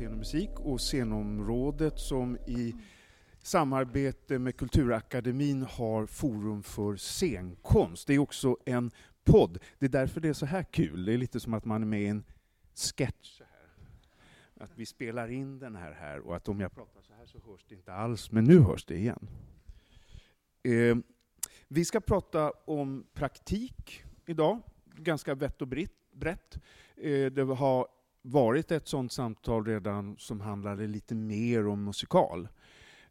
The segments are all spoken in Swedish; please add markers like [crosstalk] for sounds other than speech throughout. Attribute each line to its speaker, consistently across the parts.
Speaker 1: Scen och musik och scenområdet som i samarbete med Kulturakademin har Forum för scenkonst. Det är också en podd. Det är därför det är så här kul. Det är lite som att man är med i en sketch. Att vi spelar in den här här och att om jag pratar så här så hörs det inte alls, men nu hörs det igen. Eh, vi ska prata om praktik idag, ganska vett och brett. Eh, det har varit ett sånt samtal redan som handlade lite mer om musikal.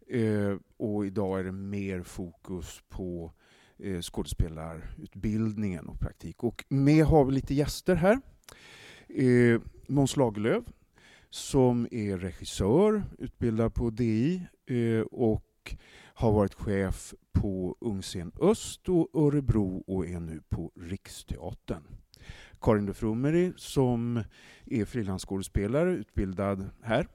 Speaker 1: Eh, och idag är det mer fokus på eh, skådespelarutbildningen och praktik. Och med har vi lite gäster här. Eh, Måns Lagerlöf som är regissör, utbildad på DI eh, och har varit chef på Ungscen Öst och Örebro och är nu på Riksteatern. Karin de Frumeri som är frilansskådespelare, utbildad här.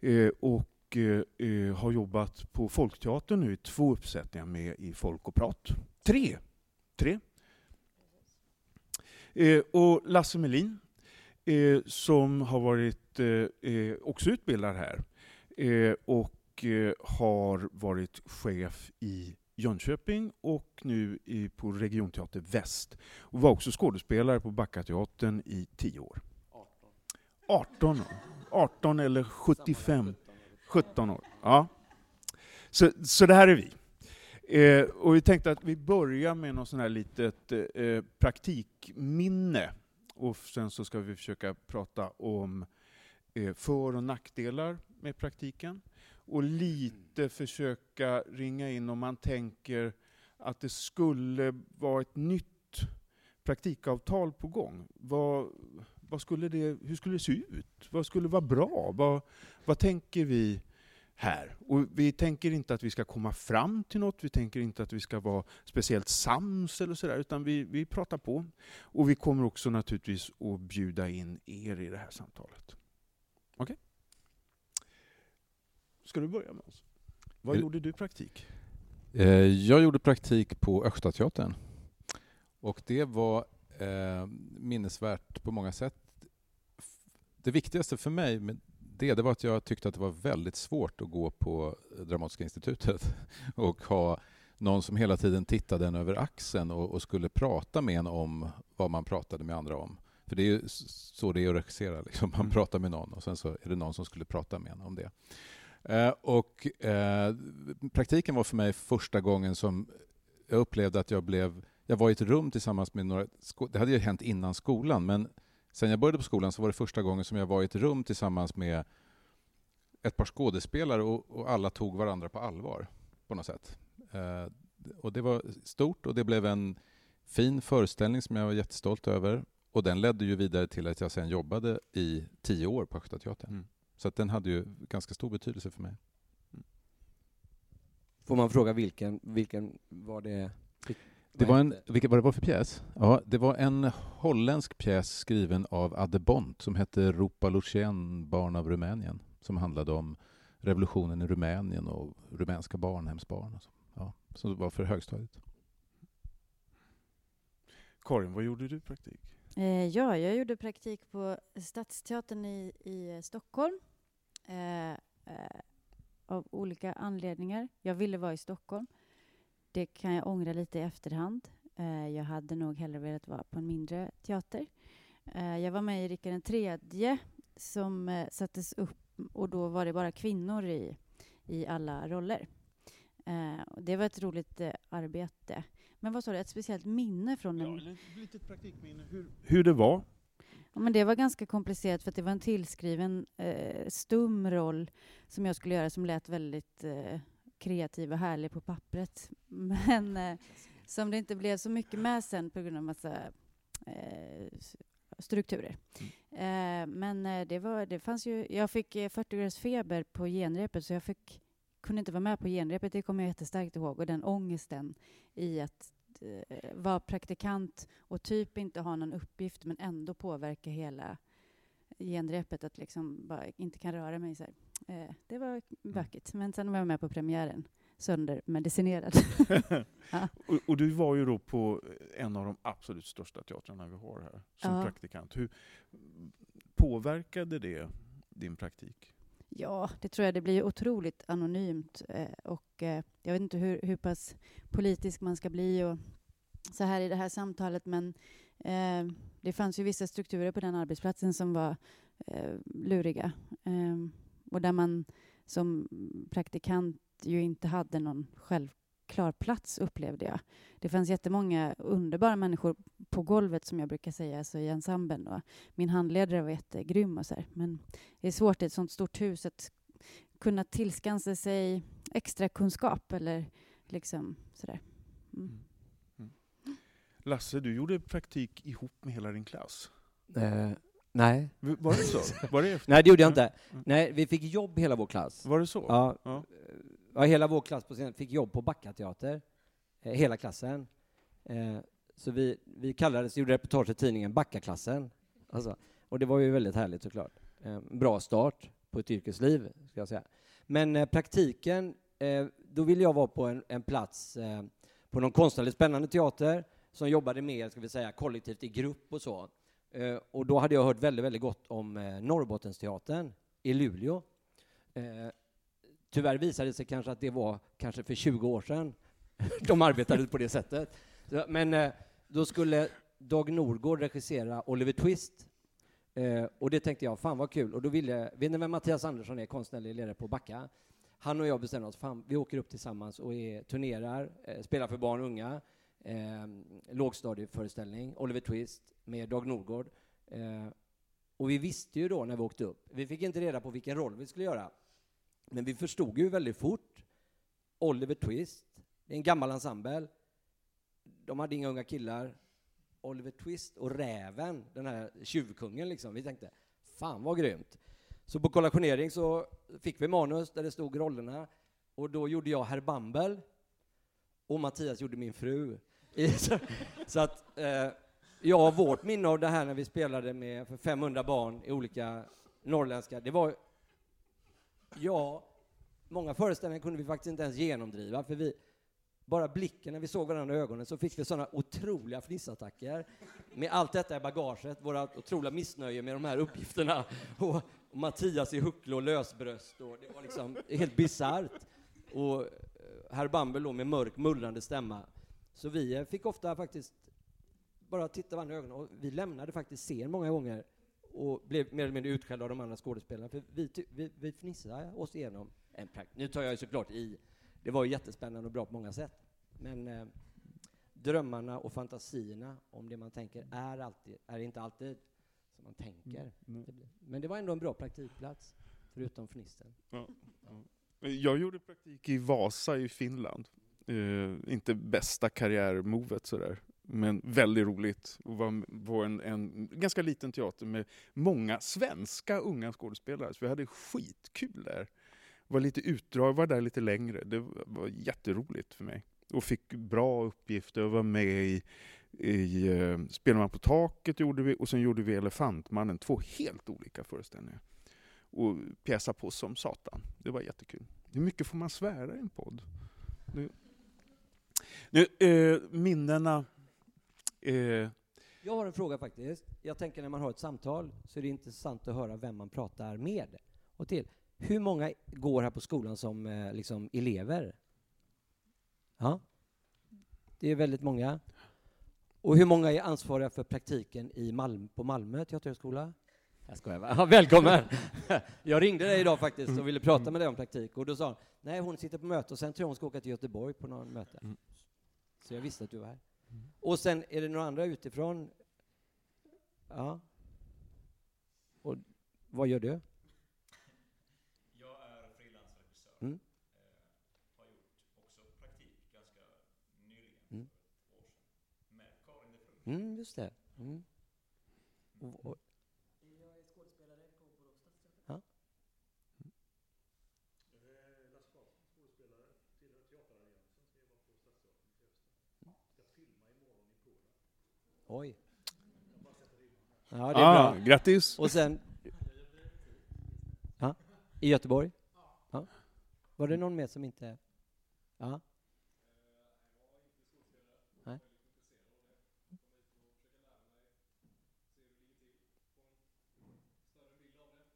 Speaker 1: Eh, och eh, har jobbat på Folkteatern nu i två uppsättningar med i Folk och prat. Tre! Tre. Eh, och Lasse Melin som har varit också utbildad här och har varit chef i Jönköping och nu i, på Regionteater Väst. Och var också skådespelare på Backateatern i tio år. 18 år. 18 eller 75. 17 år. Ja. Så, så det här är vi. Eh, och vi tänkte att vi börjar med något sånt här litet eh, praktikminne. Och sen så ska vi försöka prata om eh, för och nackdelar med praktiken och lite försöka ringa in om man tänker att det skulle vara ett nytt praktikavtal på gång. Vad, vad skulle det, hur skulle det se ut? Vad skulle vara bra? Vad, vad tänker vi här? Och vi tänker inte att vi ska komma fram till något, vi tänker inte att vi ska vara speciellt sams eller sådär, utan vi, vi pratar på. Och vi kommer också naturligtvis att bjuda in er i det här samtalet. Okej? Okay? Ska du börja med oss? Vad
Speaker 2: eh,
Speaker 1: gjorde du praktik?
Speaker 2: Eh, jag gjorde praktik på Östgötateatern. Och det var eh, minnesvärt på många sätt. Det viktigaste för mig med det, det var att jag tyckte att det var väldigt svårt att gå på Dramatiska institutet [laughs] och ha någon som hela tiden tittade en över axeln och, och, skulle prata med en om vad man pratade med andra om. För det är ju så det är att regissera. Liksom. Man mm. pratar med någon och sen så är det någon som skulle prata med en om det. Eh, och eh, praktiken var för mig första gången som jag upplevde att jag blev... Jag var i ett rum tillsammans med några... Det hade ju hänt innan skolan, men sen jag började på skolan så var det första gången som jag var i ett rum tillsammans med ett par skådespelare och, och alla tog varandra på allvar på något sätt. Eh, och det var stort och det blev en fin föreställning som jag var jättestolt över. Och den ledde ju vidare till att jag sen jobbade i tio år på Östgötateatern. Mm. Så att den hade ju ganska stor betydelse för mig.
Speaker 3: Får man fråga vilken, vilken var det?
Speaker 2: Det var en, vilket, vad det var för pjäs? Ja, det var en holländsk pjäs skriven av Adde Bont som hette Rupa Lucien, barn av Rumänien, som handlade om revolutionen i Rumänien och rumänska barnhemsbarn. Och så. Ja, som var för högstadiet.
Speaker 1: Karin, vad gjorde du praktik?
Speaker 4: Eh, ja, jag gjorde praktik på Stadsteatern i, i eh, Stockholm eh, eh, av olika anledningar. Jag ville vara i Stockholm. Det kan jag ångra lite i efterhand. Eh, jag hade nog hellre velat vara på en mindre teater. Eh, jag var med i Rikard III som eh, sattes upp och då var det bara kvinnor i, i alla roller. Eh, det var ett roligt eh, arbete. Men vad sa du, ett speciellt minne från
Speaker 1: en... Ja, ett litet praktikminne. Hur, hur det var?
Speaker 4: Ja, men det var ganska komplicerat för att det var en tillskriven eh, stum roll som jag skulle göra som lät väldigt eh, kreativ och härlig på pappret. [laughs] Men eh, som det inte blev så mycket med sen på grund av massa eh, strukturer. Mm. Eh, men eh, det, var, det fanns ju... Jag fick 40 graders feber på genrepet så jag fick kunde inte vara med på genrepet, det kommer jag jättestarkt ihåg. Och den ångesten i att eh, vara praktikant och typ inte ha någon uppgift men ändå påverka hela genrepet, att liksom bara inte kan röra mig. Så eh, det var bökigt. Men sen var jag med på premiären, söndermedicinerad. [laughs] [laughs]
Speaker 1: ja. och, och, du var ju då på en av de absolut största teatrarna vi har här som ja. praktikant. Hur påverkade det din praktik?
Speaker 4: Ja, det tror jag. Det blir otroligt anonymt. Eh, och eh, jag vet inte hur, hur pass politisk man ska bli och så här i det här samtalet, men eh, det fanns ju vissa strukturer på den arbetsplatsen som var luriga. Och där man som praktikant ju inte hade någon självklar plats, upplevde jag. Det fanns jättemånga underbara människor på golvet, som jag brukar säga, alltså i ensemblen. Och min handledare var jättegrym och så här. Men det är svårt i ett sånt stort hus att kunna tillskansa sig extra kunskap eller liksom sådär. Mm.
Speaker 1: Lasse, du gjorde praktik ihop med hela din klass.
Speaker 3: Eh, nej.
Speaker 1: Var det så? Var det, efter? [laughs]
Speaker 3: nej, det gjorde jag
Speaker 1: Ja.
Speaker 3: inte. Nej, vi fick jobb hela vår klass.
Speaker 1: Var det så?
Speaker 3: Ja,
Speaker 1: Ja
Speaker 3: ja, hela vår klass på scenen fick jobb på Backateater. Eh, hela klassen. Eh, så vi, vi kallades, gjorde reportage i tidningen Backaklassen. Alltså, och det var ju väldigt härligt såklart. Eh, bra start på ett yrkesliv, ska jag säga. Men eh, praktiken, eh, då ville jag vara på en, en plats eh, på någon konstnärligt spännande teater som jobbade mer, ska vi säga, kollektivt i grupp och så. Eh, och då hade jag hört väldigt, väldigt gott om eh, Norrbottensteatern i Luleå. Eh, Tyvärr visade det sig kanske att det var kanske för 20 år sedan [laughs] de arbetade på det sättet. Men eh, då skulle Dag Norgård regissera Oliver Twist. Eh, och det tänkte jag, fan vad kul. Och då ville, vet ni vem Mattias Andersson är, konstnärlig ledare på Backa? Han och jag bestämde oss, fan vi åker upp tillsammans och är, turnerar, eh, spelar för barn och unga, eh, lågstadieföreställning, Oliver Twist med Dag Norgård. Eh, och vi visste ju då när vi åkte upp, vi fick inte reda på vilken roll vi skulle göra, men vi förstod ju väldigt fort, Oliver Twist, det är en gammal ensemble, de hade inga unga killar, Oliver Twist och Räven, den här tjuvkungen liksom, vi tänkte, fan vad grymt. Så på kollationering så fick vi manus där det stod rollerna, och då gjorde jag Herr Bambel, och Mattias gjorde min fru. [laughs] Så, att, eh, ja, vårt minne av det här när vi spelade med för 500 barn i olika norrländska, det var, ja, många föreställningar kunde vi faktiskt inte ens genomdriva, för vi, bara blicken när vi såg varandra i ögonen så fick vi sådana otroliga fnissattacker. Med allt detta i bagaget, våra otroliga missnöje med de här uppgifterna. Och, och Mattias i huckle och lösbröst. Och det var liksom helt bisarrt. Och eh, herr Bambel då med mörk, mullrande stämma. Så vi eh, fick ofta faktiskt bara titta varandra i ögonen. Och vi lämnade faktiskt scen många gånger och blev mer eller mindre utskällda av de andra skådespelarna. För vi, vi, vi fnissade oss igenom en prakt. Nu tar jag ju såklart i. Det var ju jättespännande och bra på många sätt. Men eh, drömmarna och fantasierna om det man tänker är, alltid, är inte alltid som man tänker.
Speaker 1: Mm.
Speaker 3: Blir. Men det var ändå en bra praktikplats, förutom fnissen.
Speaker 1: Jag gjorde praktik i Vasa i Finland. Eh, inte bästa karriärmovet sådär, men väldigt roligt. Och var, var en, en ganska liten teater med många svenska unga skådespelare, så vi hade skitkul där. Var lite utdrag, var där lite längre. Det var, jätteroligt för mig. Och fick bra uppgifter, och var med i, i uh, på taket gjorde vi, och sen gjorde vi Elefantmannen, två helt olika föreställningar. Och pjäsa på som satan. Det var jättekul. Hur mycket får man svära i en podd? Nu, nu eh, minnena... Eh,
Speaker 3: Jag har en fråga faktiskt. Jag tänker när man har ett samtal så är det intressant att höra vem man pratar med och till. Hur många går här på skolan som eh, liksom elever? Ja, det är väldigt många. Och hur många är ansvariga för praktiken i Malm på Malmö teaterhögskola? Jag skojar va? Välkommen! [laughs] Jag ringde dig idag faktiskt och ville prata med dig om praktik och då sa hon, nej hon sitter på möte och sen tror jag hon ska åka till Göteborg på något möte. Så jag visste att du var här. Och sen är det några andra utifrån? Ja. Och vad gör du?
Speaker 5: Jag är frilansregissör.
Speaker 3: Mm.
Speaker 5: Eh, har gjort också praktik ganska nyligen,
Speaker 3: Mm.
Speaker 5: för ett år sedan, med Karin de Frun.
Speaker 3: Mm, just det. Mm. Och, och, Oj. Ja, det är
Speaker 1: ah,
Speaker 3: bra.
Speaker 1: grattis!
Speaker 3: Och sen... Ja, I Göteborg? Ja. Var det någon mer som inte... Ja. Nej.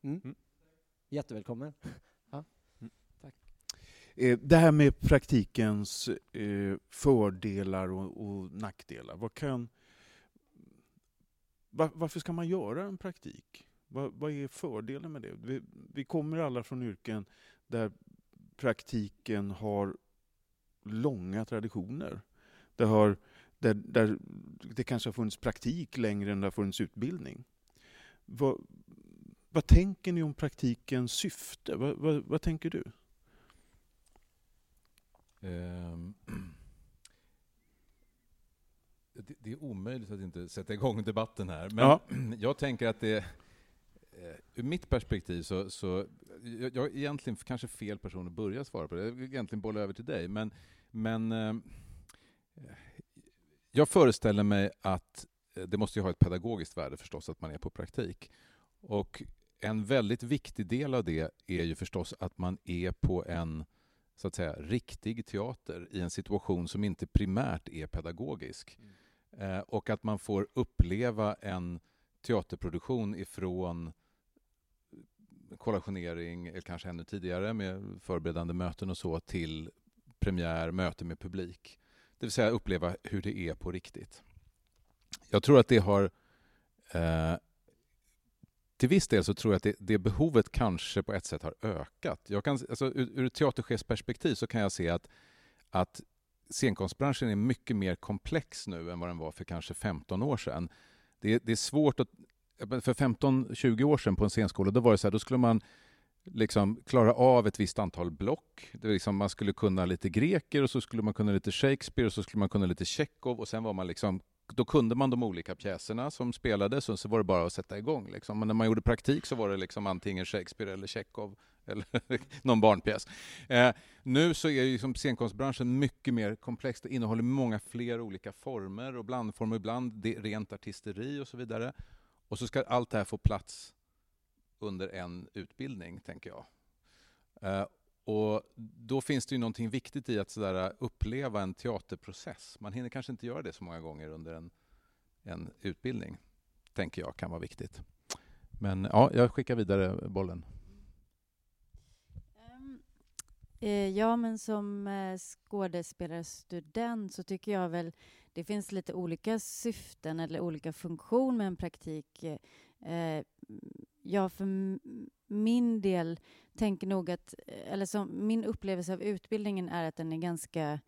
Speaker 3: Mm.
Speaker 1: Mm.
Speaker 3: Jättevälkommen.
Speaker 1: Eh, Det här med praktikens eh, fördelar och, och nackdelar. Vad kan, var, varför ska man göra en praktik? Vad, vad är fördelen med det? Vi, vi kommer alla från yrken där praktiken har långa traditioner. Det, har, där, där det kanske har funnits praktik längre än det har funnits utbildning. Vad, vad tänker ni om praktikens syfte? Vad, vad, vad tänker du?
Speaker 2: Um. [clears throat] Det, det är omöjligt att inte sätta igång debatten här. Men
Speaker 1: Ja. [clears throat]
Speaker 2: jag tänker att det... eh, Ur mitt perspektiv så... så jag, jag är egentligen kanske fel person att börja svara på det. Jag vill egentligen bolla över till dig. Men, men eh, jag föreställer mig att eh, det måste ju ha ett pedagogiskt värde förstås att man är på praktik. Och en väldigt viktig del av det är ju förstås att man är på en så att säga, riktig teater i en situation som inte primärt är pedagogisk. Eh, och att man får uppleva en teaterproduktion ifrån eh, kollationering, eller kanske ännu tidigare med förberedande möten och så, till premiär, möte med publik. Det vill säga uppleva hur det är på riktigt. Jag tror att det har... Eh, till viss del så tror jag att det, det behovet kanske på ett sätt har ökat. Jag kan, alltså, ur, ur ett teaterchefsperspektiv så kan jag se att, att scenkonstbranschen är mycket mer komplex nu än vad den var för kanske 15 år sedan. Det, det är svårt att... För 15-20 år sedan på en scenskola, då var det så här, då skulle man liksom klara av ett visst antal block. Det var liksom, man skulle kunna lite greker och så skulle man kunna lite Shakespeare och så skulle man kunna lite Tjechov och sen var man liksom då kunde man de olika pjäserna som spelades och så var det bara att sätta igång. Liksom. Men när man gjorde praktik så var det liksom antingen Shakespeare eller Tjechov eller [laughs] någon barnpjäs. Eh, nu så är ju liksom scenkonstbranschen mycket mer komplex. Det innehåller många fler olika former och blandformer, ibland det, rent artisteri och så vidare. Och så ska allt det här få plats under en utbildning, tänker jag. Eh, och då finns det ju någonting viktigt i att sådär eh, uppleva en teaterprocess. Man hinner kanske inte göra det så många gånger under en, en utbildning, tänker jag kan vara viktigt. Men ja, jag skickar vidare bollen.
Speaker 4: Ehm, eh, Eh, ja, men som eh, skådespelarstudent så tycker jag väl det finns lite olika syften eller olika funktion med en praktik. Eh, eh Jag för min del tänker nog att, eh, eller som min upplevelse av utbildningen är att den är ganska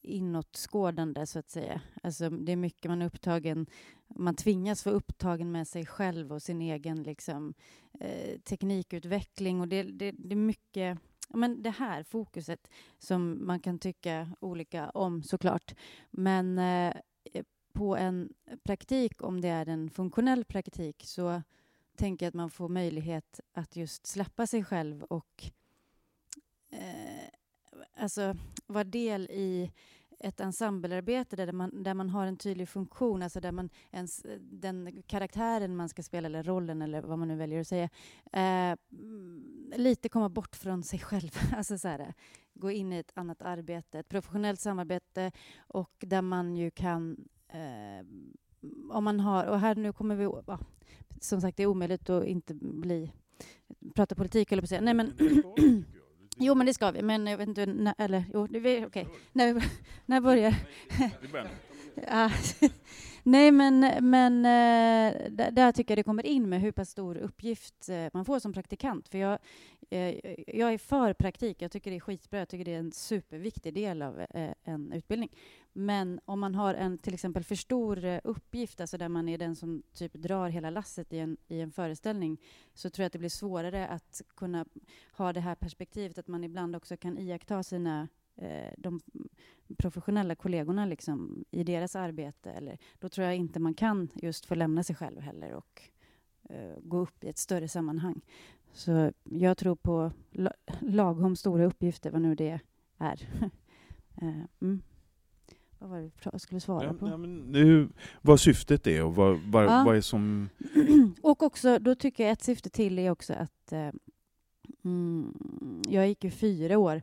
Speaker 4: inåtskådande så att säga. Alltså det är mycket man är upptagen, man tvingas vara upptagen med sig själv och sin egen liksom, eh, teknikutveckling och det, det, det är mycket men det här fokuset som man kan tycka olika om såklart. Men eh, på en praktik, om det är en funktionell praktik, så tänker jag att man får möjlighet att just släppa sig själv och eh, alltså vara del i ett ensemblearbete där man, där man har en tydlig funktion, alltså där man ens, den karaktären man ska spela, eller rollen, eller vad man nu väljer att säga, eh, mm, lite komma bort från sig själv. [laughs] Alltså så här, gå in i ett annat arbete, ett professionellt samarbete och där man ju kan eh, om man har, och här nu kommer vi, ja, som sagt det är omöjligt att inte bli, prata politik eller på att säga, nej men [clears throat] Jo, men det ska vi. Men jag vet inte när, eller jo, okej. Okay. okej. När, när börjar... Ja. [laughs] Nej, men, men eh, där, där tycker jag det kommer in med hur pass stor uppgift eh, man får som praktikant. För jag, eh, jag är för praktik. Jag tycker det är skitbra. Jag tycker det är en superviktig del av en utbildning. Men om man har en till exempel för stor uppgift, alltså där man är den som typ drar hela lasset i en, i en föreställning, så tror jag att det blir svårare att kunna ha det här perspektivet att man ibland också kan iaktta sina de professionella kollegorna liksom, i deras arbete. Eller, då tror jag inte man kan just få lämna sig själv heller och eh, gå upp i ett större sammanhang. Så jag tror på la, lagom stora uppgifter, vad nu det är. [laughs] eh, mm. Vad var det pra- skulle svara
Speaker 1: Ja,
Speaker 4: på?
Speaker 1: ja, nu, vad syftet är och vad, vad,
Speaker 4: Ja.
Speaker 1: vad är som... [clears throat]
Speaker 4: och också, då tycker jag ett syfte till är också att eh, mm, jag gick ju fyra år.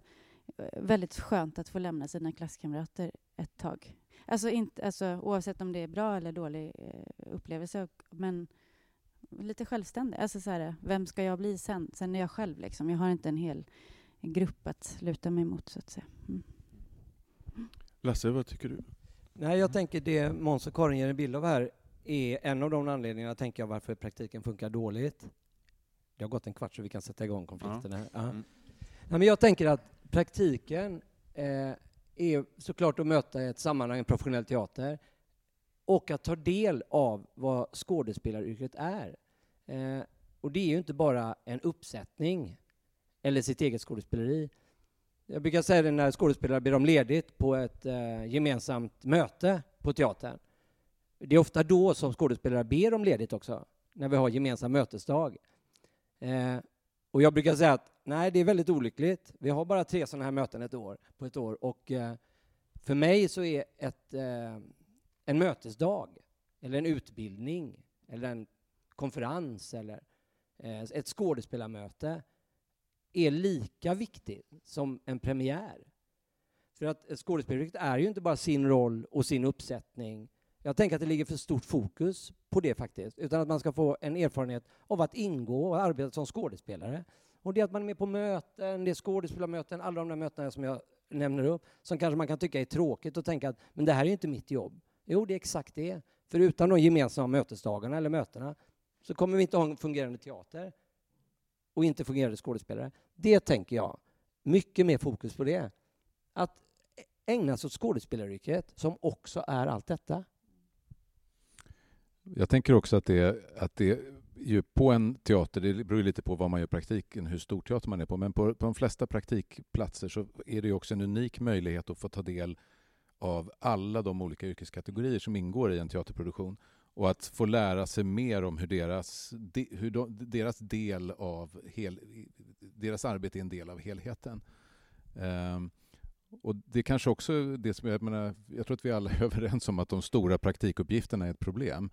Speaker 4: Väldigt skönt att få lämna sina klasskamrater ett tag. Alltså, inte, alltså oavsett om det är bra eller dålig eh, upplevelse. Men lite självständig. Alltså så här, vem ska jag bli sen? Sen är jag själv liksom. Jag har inte en hel grupp att luta mig mot så att säga. Mm.
Speaker 1: Lasse, vad tycker du?
Speaker 3: Nej, jag tänker det Måns och Karin ger en bild av här är en av de anledningarna, tänker jag, varför praktiken funkar dåligt. Det har gått en kvart så vi kan sätta igång konflikten här. Ja.
Speaker 1: Mm.
Speaker 3: Nej, men jag tänker att praktiken eh, är såklart att möta i ett sammanhang, en professionell teater, och att ta del av vad skådespelaryrket är. Eh, och det är ju inte bara en uppsättning eller sitt eget skådespeleri. Jag brukar säga det när skådespelare ber om ledigt på ett eh, gemensamt möte på teatern. Det är ofta då som skådespelare ber om ledigt också, när vi har gemensam mötesdag. Eh, och jag brukar säga att nej, det är väldigt olyckligt. Vi har bara tre sådana här möten ett år, på ett år. Och eh, för mig så är ett, eh, en mötesdag, eller en utbildning, eller en konferens, eller eh, ett skådespelarmöte är lika viktigt som en premiär. För att ett skådespeleri är ju inte bara sin roll och sin uppsättning. Jag tänker att det ligger för stort fokus på det faktiskt, utan att man ska få en erfarenhet av att ingå och arbeta som skådespelare. Och det är att man är med på möten, det är skådespelarmöten, alla de där mötena som jag nämner upp, som kanske man kan tycka är tråkigt och tänka att men det här är ju inte mitt jobb. Jo, det är exakt det. För utan de gemensamma mötesdagarna eller mötena så kommer vi inte ha en fungerande teater och inte fungerande skådespelare. Det tänker jag. Mycket mer fokus på det. Att ägna sig åt skådespelaryrket som också är allt detta.
Speaker 2: Jag tänker också att det, att det ju på en teater, det beror lite på vad man gör praktiken, hur stor teater man är på, men på, på de flesta praktikplatser så är det ju också en unik möjlighet att få ta del av alla de olika yrkeskategorier som ingår i en teaterproduktion och att få lära sig mer om hur deras, de, hur de, deras del av hel, deras arbete är en del av helheten. Um, och det kanske också det som jag menar, jag tror att vi alla är [laughs] överens om att de stora praktikuppgifterna är ett problem.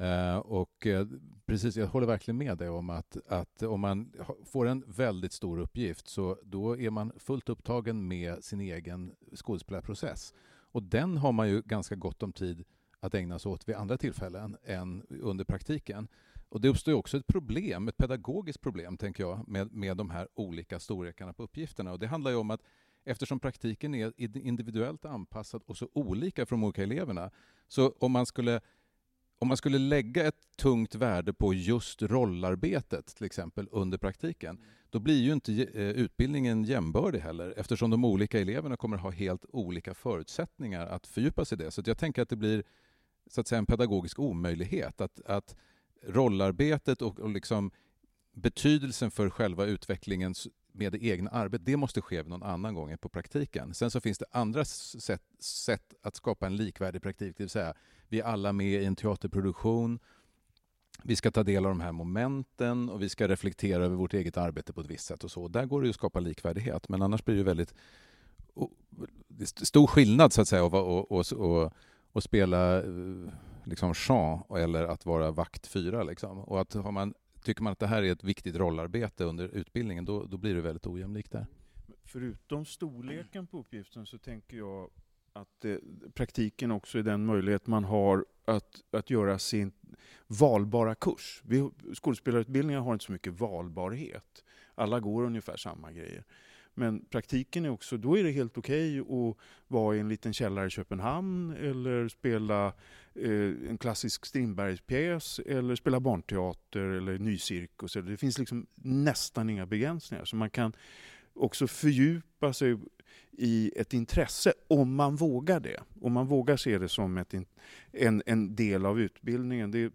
Speaker 2: Uh, och uh, precis, jag håller verkligen med dig om att, att om man får en väldigt stor uppgift så då är man fullt upptagen med sin egen skådespelarprocess. Och den har man ju ganska gott om tid att ägna sig åt vid andra tillfällen än under praktiken. Och det uppstår också ett problem, ett pedagogiskt problem, tänker jag, med, med de här olika storlekarna på uppgifterna. Och det handlar ju om att eftersom praktiken är individuellt anpassad och så olika för de olika eleverna, så om man skulle om man skulle lägga ett tungt värde på just rollarbetet till exempel under praktiken, då blir ju inte eh, utbildningen jämbördig heller eftersom de olika eleverna kommer ha helt olika förutsättningar att fördjupa sig i det. Så jag tänker att det blir så att säga en pedagogisk omöjlighet att, att rollarbetet och, och liksom betydelsen för själva utvecklingen med det egna arbetet, det måste ske någon annan gång än på praktiken. Sen så finns det andra sätt, sätt att skapa en likvärdig praktik, det vill säga vi är alla med i en teaterproduktion, vi ska ta del av de här momenten och vi ska reflektera över vårt eget arbete på ett visst sätt och så. Där går det att skapa likvärdighet, men annars blir det väldigt det är stor skillnad så att säga att spela eh, liksom Jean eller att vara vakt fyra. Liksom. Och att har man tycker man att det här är ett viktigt rollarbete under utbildningen, då, då blir det väldigt ojämlikt där.
Speaker 1: Förutom storleken på uppgiften så tänker jag att eh, praktiken också är den möjlighet man har att, att göra sin valbara kurs. Vi, skådespelarutbildningar har inte så mycket valbarhet. Alla går ungefär samma grejer. Men praktiken är också, då är det helt okej okay att vara i en liten källare i Köpenhamn eller spela eh, en klassisk Strindbergspjäs eller spela barnteater eller nycirkus. Det finns liksom nästan inga begränsningar. Så man kan också fördjupa sig i ett intresse om man vågar det. Om man vågar se det som ett, en, en del av utbildningen. Det är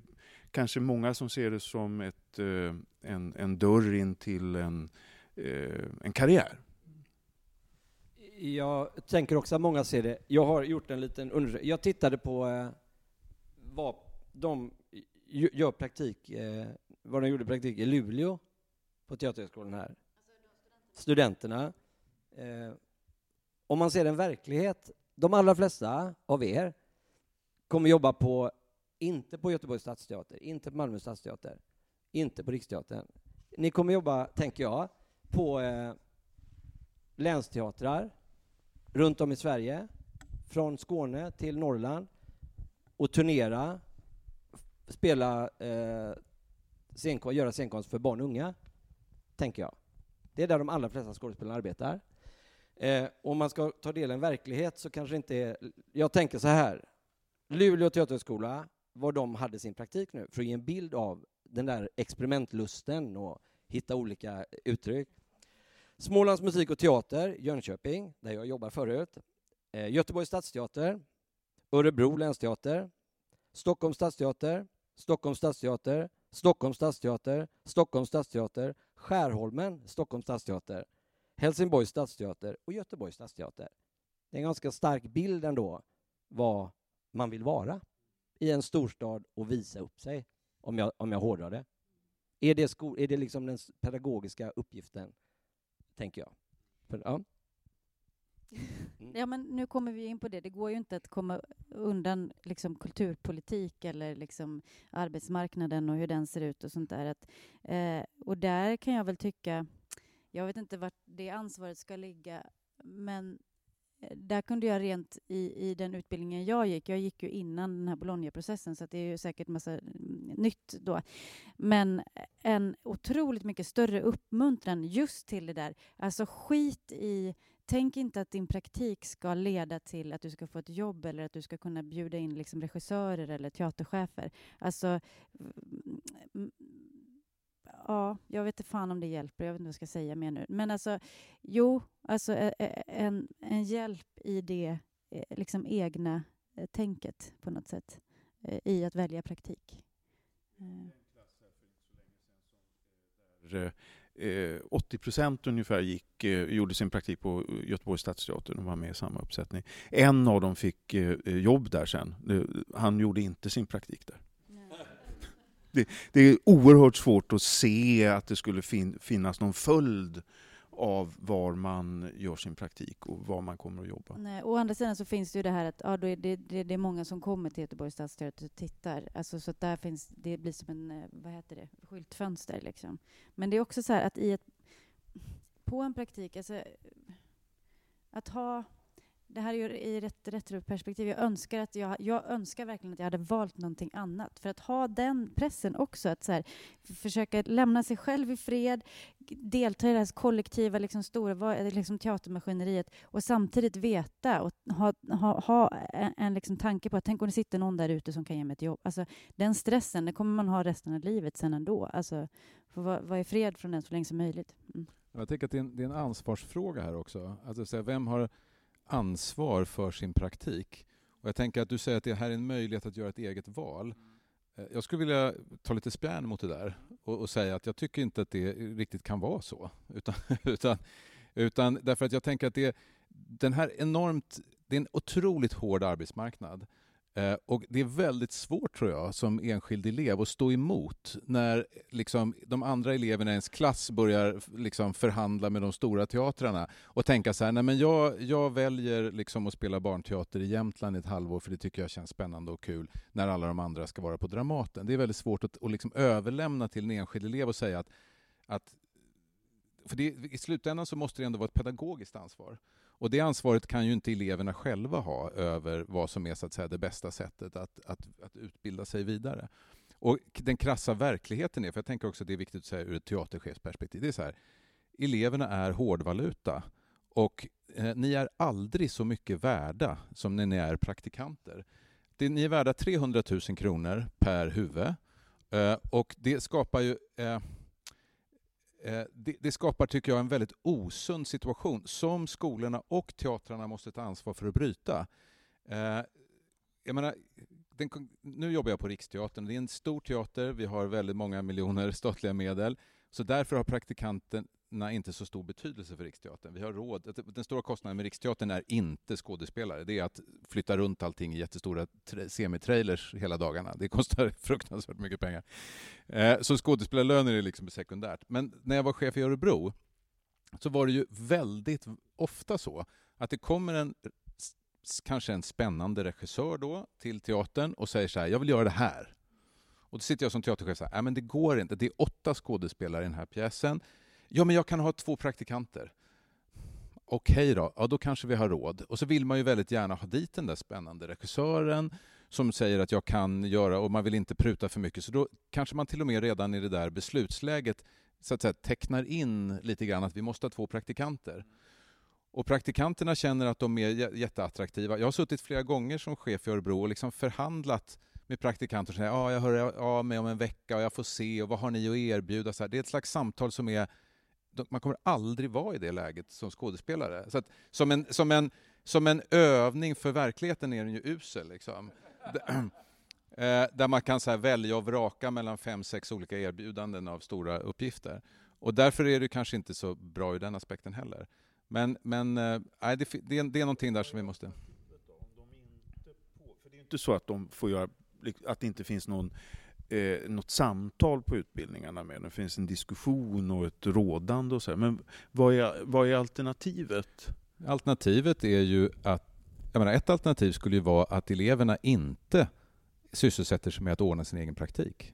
Speaker 1: kanske många som ser det som ett, eh, en, en dörr in till en, eh, en karriär.
Speaker 3: Jag tänker också att många ser det. Jag har gjort en liten undersökning. Jag tittade på eh, vad de gör praktik, vad de gjorde praktik i Luleå på Teaterhögskolan här. studenterna. studenterna om man ser en verklighet, de allra flesta av er kommer jobba på, inte på Göteborgs stadsteater, inte på Malmö stadsteater, inte på Riksteatern. Ni kommer jobba, tänker jag, på eh, länsteatrar, runt om i Sverige, från Skåne till Norrland och turnera, spela eh, scenkonst, göra scenkonst för barn och unga, tänker jag. Det är där de allra flesta skådespelarna arbetar. Eh, om man ska ta del av en verklighet så kanske det inte är... Jag tänker så här. Luleå teaterhögskola, var de hade sin praktik nu, för att ge en bild av den där experimentlusten och hitta olika uttryck. Smålands musik och teater, Jönköping, där jag jobbar förut. Eh, Göteborgs stadsteater, Örebro länsteater, Stockholms stadsteater, Stockholms stadsteater, Stockholms stadsteater, Stockholms stadsteater, Skärholmen, Stockholms stadsteater, Helsingborgs stadsteater och Göteborgs stadsteater. Det är en ganska stark bild ändå vad man vill vara i en storstad och visa upp sig, om jag, om jag hårdrar det. Är det, sko- är det liksom den pedagogiska uppgiften, tänker jag. För, ja. [laughs]
Speaker 4: Ja, men nu kommer vi in på det. Det går ju inte att komma undan liksom, kulturpolitik eller liksom, arbetsmarknaden och hur den ser ut och sånt där. Att, eh, och där kan jag väl tycka, jag vet inte vart det ansvaret ska ligga, men eh, där kunde jag rent i, i den utbildningen jag gick, jag gick ju innan den här Bologna-processen, så att det är ju säkert massa mm, nytt då, men en otroligt mycket större uppmuntran just till det där. Alltså skit i Tänk inte att din praktik ska leda till att du ska få ett jobb eller att du ska kunna bjuda in liksom regissörer eller teaterchefer. Alltså, ja, jag vet inte fan om det hjälper, jag vet inte vad jag ska säga mer nu. Men alltså, jo, alltså en, en hjälp i det eh, liksom egna eh, tänket på något sätt, eh, i att välja praktik.
Speaker 1: Där, 80 procent ungefär gick, gjorde sin praktik på Göteborgs stadsteater. De var med i samma uppsättning. En av dem fick jobb där sen. Han gjorde inte sin praktik där. Det, det är oerhört svårt att se att det skulle fin, finnas någon följd av var man gör sin praktik och var man kommer att jobba.
Speaker 4: Nej, å andra sidan så finns det ju det här att ja, det, det, det är många som kommer till Göteborgs stadsteater och tittar. Alltså, så att där finns, det blir som en, eh, vad heter det, skyltfönster liksom. Men det är också så här att i ett, på en praktik, alltså att ha det här är ju i rätt retroperspektiv. Jag önskar, att jag, jag önskar verkligen att jag hade valt någonting annat. För att ha den pressen också, att så här, försöka lämna sig själv i fred, delta i det här kollektiva liksom, stora liksom, teatermaskineriet och samtidigt veta och ha, ha, ha en, en liksom, tanke på att tänk om det sitter någon där ute som kan ge mig ett jobb. Alltså, den stressen den kommer man ha resten av livet sen ändå. Alltså, få vara vara i fred från den så länge som möjligt. Mm.
Speaker 2: Jag tänker att det är en, det är en ansvarsfråga här också. Alltså, så här, vem har ansvar för sin praktik? Och jag tänker att du säger att det här är en möjlighet att göra ett eget val. Eh, Jag skulle vilja ta lite spjärn mot det där och, och säga att jag tycker inte att det riktigt kan vara så. [laughs] Utan, utan, utan därför att jag tänker att det, den här enormt, det är en otroligt hård arbetsmarknad. Eh, och det är väldigt svårt tror jag som enskild elev att stå emot när liksom, de andra eleverna i ens klass börjar liksom, förhandla med de stora teatrarna och tänka så här, nej men jag, jag väljer liksom att spela barnteater i Jämtland i ett halvår för det tycker jag känns spännande och kul när alla de andra ska vara på Dramaten. Det är väldigt svårt att, att liksom överlämna till en enskild elev och säga att, att för det, i slutändan så måste det ändå vara ett pedagogiskt ansvar. Och det ansvaret kan ju inte eleverna själva ha över vad som är så att säga, det bästa sättet att, att, att utbilda sig vidare. Och den krassa verkligheten är, för jag tänker också att det är viktigt att säga ur ett teaterchefsperspektiv, det är så här, eleverna är hårdvaluta och eh, ni är aldrig så mycket värda som när ni är praktikanter. Det, ni är värda 300 000 kronor per huvud eh, och det skapar ju Eh, Eh, det, det skapar, tycker jag, en väldigt osund situation som skolorna och teatrarna måste ta ansvar för att bryta. Eh, jag menar, den, nu jobbar jag på Riksteatern. Det är en stor teater, vi har väldigt många miljoner statliga medel. Så därför har praktikanten inte så stor betydelse för Riksteatern. Vi har råd. Den stora kostnaden med Riksteatern är inte skådespelare. Det är att flytta runt allting i jättestora semitrailers hela dagarna. Det kostar [laughs] fruktansvärt mycket pengar. Eh, så skådespelarlöner är liksom sekundärt. Men när jag var chef i Örebro så var det ju väldigt ofta så att det kommer en kanske en spännande regissör då till teatern och säger så här, jag vill göra det här. Och då sitter jag som teaterchef och säger "Nej, men det går inte, det är åtta skådespelare i den här pjäsen. Ja, men jag kan ha två praktikanter. Okej då, ja då kanske vi har råd. Och så vill man ju väldigt gärna ha dit den där spännande regissören som säger att jag kan göra och man vill inte pruta för mycket. Så då kanske man till och med redan i det där beslutsläget så att säga, tecknar in lite grann att vi måste ha två praktikanter. Och praktikanterna känner att de är jätteattraktiva. Jag har suttit flera gånger som chef i Örebro och liksom förhandlat med praktikanter som säger ja, jag hör av mig om en vecka och jag får se och vad har ni att erbjuda? Så här, det är ett slags samtal som är man kommer aldrig vara i det läget som skådespelare. Så att, som, en, som, en, som en övning för verkligheten är den ju usel. Liksom. [clears throat] Eh, där man kan så här välja och vraka mellan fem, sex olika erbjudanden av stora uppgifter. Och därför är det kanske inte så bra ur den aspekten heller. Men, men äh, det, det, är, det är någonting där som vi måste...
Speaker 1: För det är inte så att de får göra, att det inte finns någon, eh, något samtal på utbildningarna med Det finns en diskussion och ett rådande och så här. Men vad är, vad är alternativet?
Speaker 2: Alternativet är ju att... Jag menar, ett alternativ skulle ju vara att eleverna inte sysselsätter sig med att ordna sin egen praktik.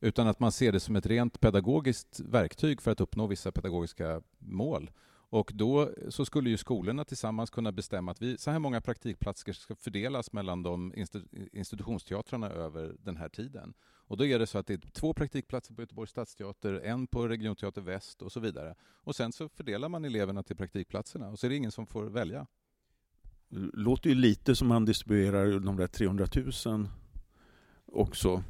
Speaker 2: Utan att man ser det som ett rent pedagogiskt verktyg för att uppnå vissa pedagogiska mål. Och då så skulle ju skolorna tillsammans kunna bestämma att vi, så här många praktikplatser ska fördelas mellan de insti- institutionsteatrarna över den här tiden. Och då är det så att det är två praktikplatser på Göteborgs stadsteater, en på Regionteater Väst och så vidare. Och sen så fördelar man eleverna till praktikplatserna och så är det ingen som får välja.
Speaker 1: låter ju lite som man distribuerar de där 300 000 också.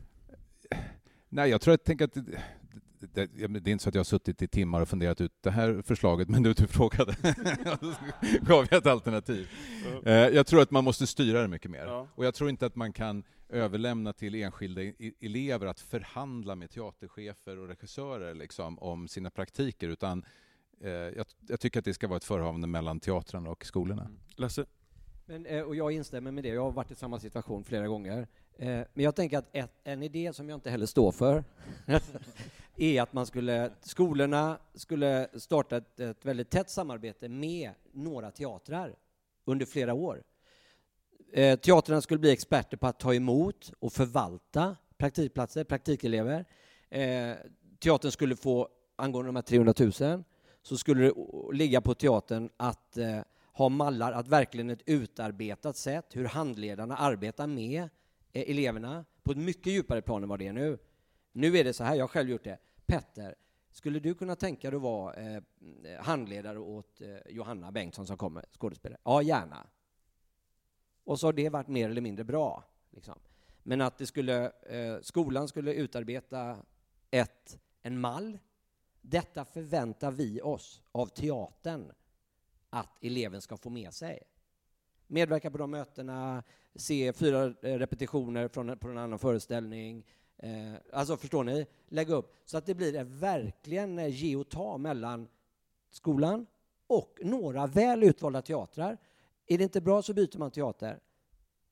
Speaker 2: Nej, jag tror jag tänker att det, det, är inte så att jag har suttit i timmar och funderat ut det här förslaget, men du, du frågade. [laughs] [laughs] Gav jag ett alternativ. Eh, Jag tror att man måste styra det mycket mer.
Speaker 1: Ja.
Speaker 2: Och jag tror inte att man kan överlämna till enskilda i- elever att förhandla med teaterchefer och regissörer liksom, om sina praktiker, utan eh, jag, jag tycker att det ska vara ett förhavande mellan teatrarna och skolorna.
Speaker 1: Lasse?
Speaker 3: Men, eh, och jag instämmer med det, jag har varit i samma situation flera gånger. Eh, men jag tänker att ett, en idé som jag inte heller står för [laughs] är att man skulle, skolorna skulle starta ett, ett väldigt tätt samarbete med några teatrar under flera år. Eh, Teatrarna skulle bli experter på att ta emot och förvalta praktikplatser, praktikelever. Eh, Teatern skulle få, angående de här 300 000, så skulle det ligga på teatern att eh, ha mallar, att verkligen ett utarbetat sätt, hur handledarna arbetar med Eh, eleverna på ett mycket djupare plan än vad det är nu. Nu är det så här, jag har själv gjort det. Petter, skulle du kunna tänka dig att vara eh, eh, handledare åt eh, Johanna Bengtsson som kommer, skådespelare? Ja, gärna. Och så har det varit mer eller mindre bra. Liksom. Men att det skulle, eh, skolan skulle utarbeta ett, en mall. Detta förväntar vi oss av teatern att eleven ska få med sig. Medverka på de mötena, se fyra eh, repetitioner från, på en annan föreställning. Eh, alltså, förstår ni? Lägga upp så att det blir en verkligen eh, ge och ta mellan skolan och några väl utvalda teatrar. Är det inte bra så byter man teater.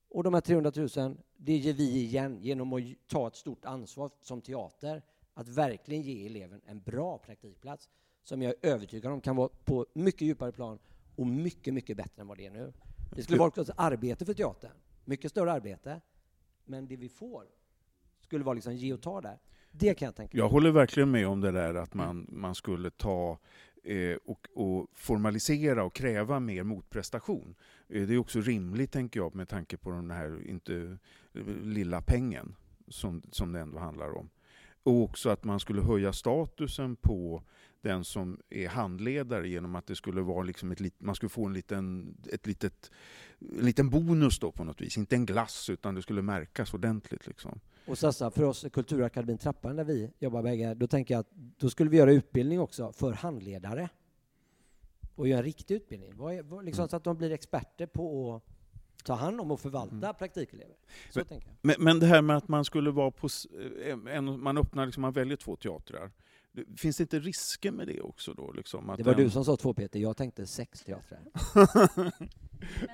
Speaker 3: Och de här 300 000, det ger vi igen genom att ta ett stort ansvar som teater att verkligen ge eleven en bra praktikplats som jag är övertygad om kan vara på mycket djupare plan och mycket, mycket bättre än vad det är nu. Det skulle vara också ett arbete för teatern. Mycket större arbete. Men det vi får skulle vara liksom ge och ta där. Det kan jag tänka mig.
Speaker 1: Jag håller verkligen med om det där att man, man skulle ta eh, och, och formalisera och kräva mer motprestation. Eh, det är också rimligt, tänker jag, med tanke på den här inte eh, lilla pengen som, som det ändå handlar om. Och också att man skulle höja statusen på den som är handledare genom att det skulle vara liksom ett man skulle få en liten, ett litet, en liten bonus då på något vis. Inte en glass, utan det skulle märkas ordentligt. Liksom.
Speaker 3: Och Sassa, för oss Kulturakademin Trappan där vi jobbar bägge, då tänker jag att då skulle vi göra utbildning också för handledare. Och göra en riktig utbildning. Liksom, så att de blir experter på att ta hand om och förvalta praktikelever. Så
Speaker 1: Men-
Speaker 3: tänker jag.
Speaker 1: Men, men det här med att man skulle vara på... eh, En, man öppnar, liksom, man väljer två teatrar. Finns det inte risker med det också då? Liksom, att
Speaker 3: Det var
Speaker 1: den-
Speaker 3: du som sa två Peter, jag tänkte sex teatrar.
Speaker 4: Men,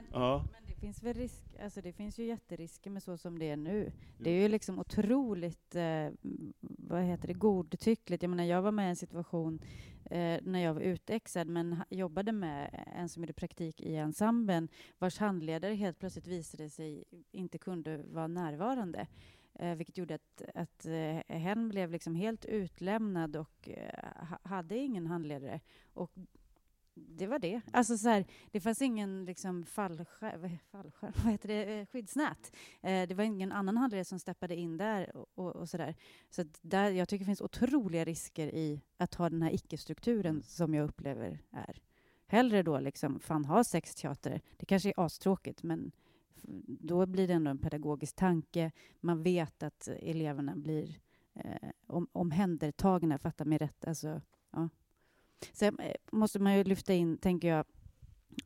Speaker 4: [laughs]
Speaker 1: Ja.
Speaker 4: men finns väl risk, alltså det finns ju jätterisker med så som det är nu. Det är ju liksom otroligt, eh, vad heter det, godtyckligt. Jag menar, jag var med i en situation eh, när jag var utexad, men jobbade med en som gjorde praktik i ensemblen, vars handledare helt plötsligt visade sig inte kunde vara närvarande. Eh, vilket gjorde att, att eh, hen blev liksom helt utlämnad och eh, ha- hade ingen handledare. Och det var det. Alltså så här, det fanns ingen liksom fallskärm, [laughs] vad heter det, Eh, skyddsnät. Eh, det var ingen annan handledare som steppade in där och, och, och så där. Så där, jag tycker det finns otroliga risker i att ha den här icke-strukturen som jag upplever är. Hellre då liksom, fan ha sex teatrar. Det kanske är astråkigt, men då blir det ändå en pedagogisk tanke. Man vet att eleverna blir eh, om, omhändertagna, fatta mig rätt. Alltså, ja. Sen eh, måste man ju lyfta in, tänker jag,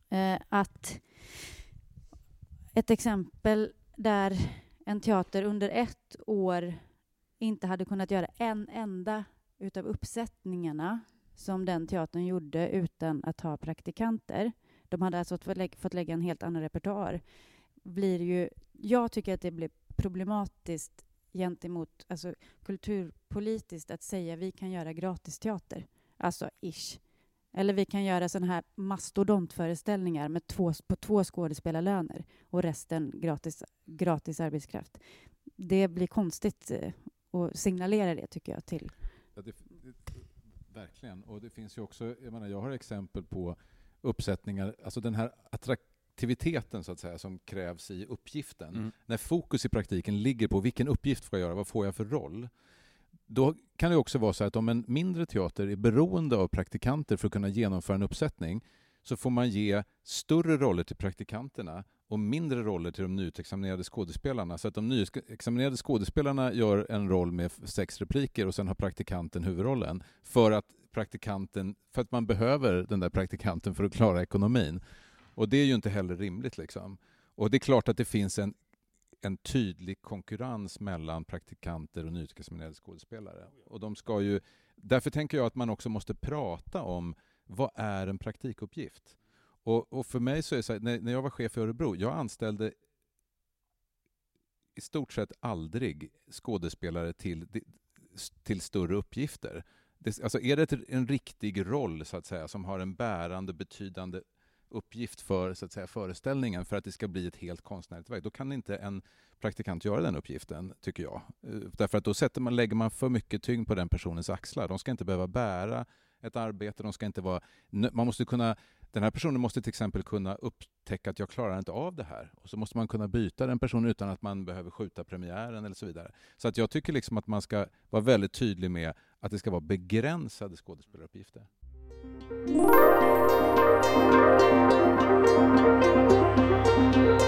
Speaker 4: eh, att ett exempel där en teater under ett år inte hade kunnat göra en enda utav uppsättningarna som den teatern gjorde utan att ha praktikanter. De hade alltså fått lägga, fått lägga en helt annan repertoar. Blir ju, jag tycker att det blir problematiskt gentemot alltså, kulturpolitiskt att säga vi kan göra gratis teater. Alltså ish. Eller vi kan göra sådana här mastodontföreställningar med två, på två skådespelarlöner och resten gratis, gratis arbetskraft. Det blir konstigt eh, att signalera det, tycker jag, till...
Speaker 2: Ja, det, det, verkligen. Och det finns ju också, jag menar, jag har exempel på uppsättningar, alltså den här attraktiviteten så att säga som krävs i uppgiften.
Speaker 1: Mm.
Speaker 2: När fokus i praktiken ligger på vilken uppgift får jag göra, vad får jag för roll? Då kan det också vara så att om en mindre teater är beroende av praktikanter för att kunna genomföra en uppsättning så får man ge större roller till praktikanterna och mindre roller till de nyutexaminerade skådespelarna. Så att de nyutexaminerade skådespelarna gör en roll med sex repliker och sen har praktikanten huvudrollen. För att praktikanten, för att man behöver den där praktikanten för att klara ekonomin. Och det är ju inte heller rimligt liksom. Och det är klart att det finns en, en tydlig konkurrens mellan praktikanter och nyutexaminerade skådespelare. Och de ska ju, därför tänker jag att man också måste prata om vad är en praktikuppgift? Och, och för mig så är det så här, när, när jag var chef i Örebro, jag anställde i stort sett aldrig skådespelare till, till större uppgifter. Det, alltså är det ett- en riktig roll så att säga som har en bärande, betydande uppgift för så att säga, föreställningen för att det ska bli ett helt konstnärligt verk, då kan inte en praktikant göra den uppgiften, tycker jag. Eh, därför att då sätter man, lägger man för mycket tyngd på den personens axlar. De ska inte behöva bära ett arbete, de ska inte vara... Man måste kunna, den här personen måste till exempel kunna upptäcka att jag klarar inte av det här. Och så måste man kunna byta den personen utan att man behöver skjuta premiären eller så vidare. Så att jag tycker liksom att man ska vara väldigt tydlig med att det ska vara begränsade skådespelaruppgifter. thank you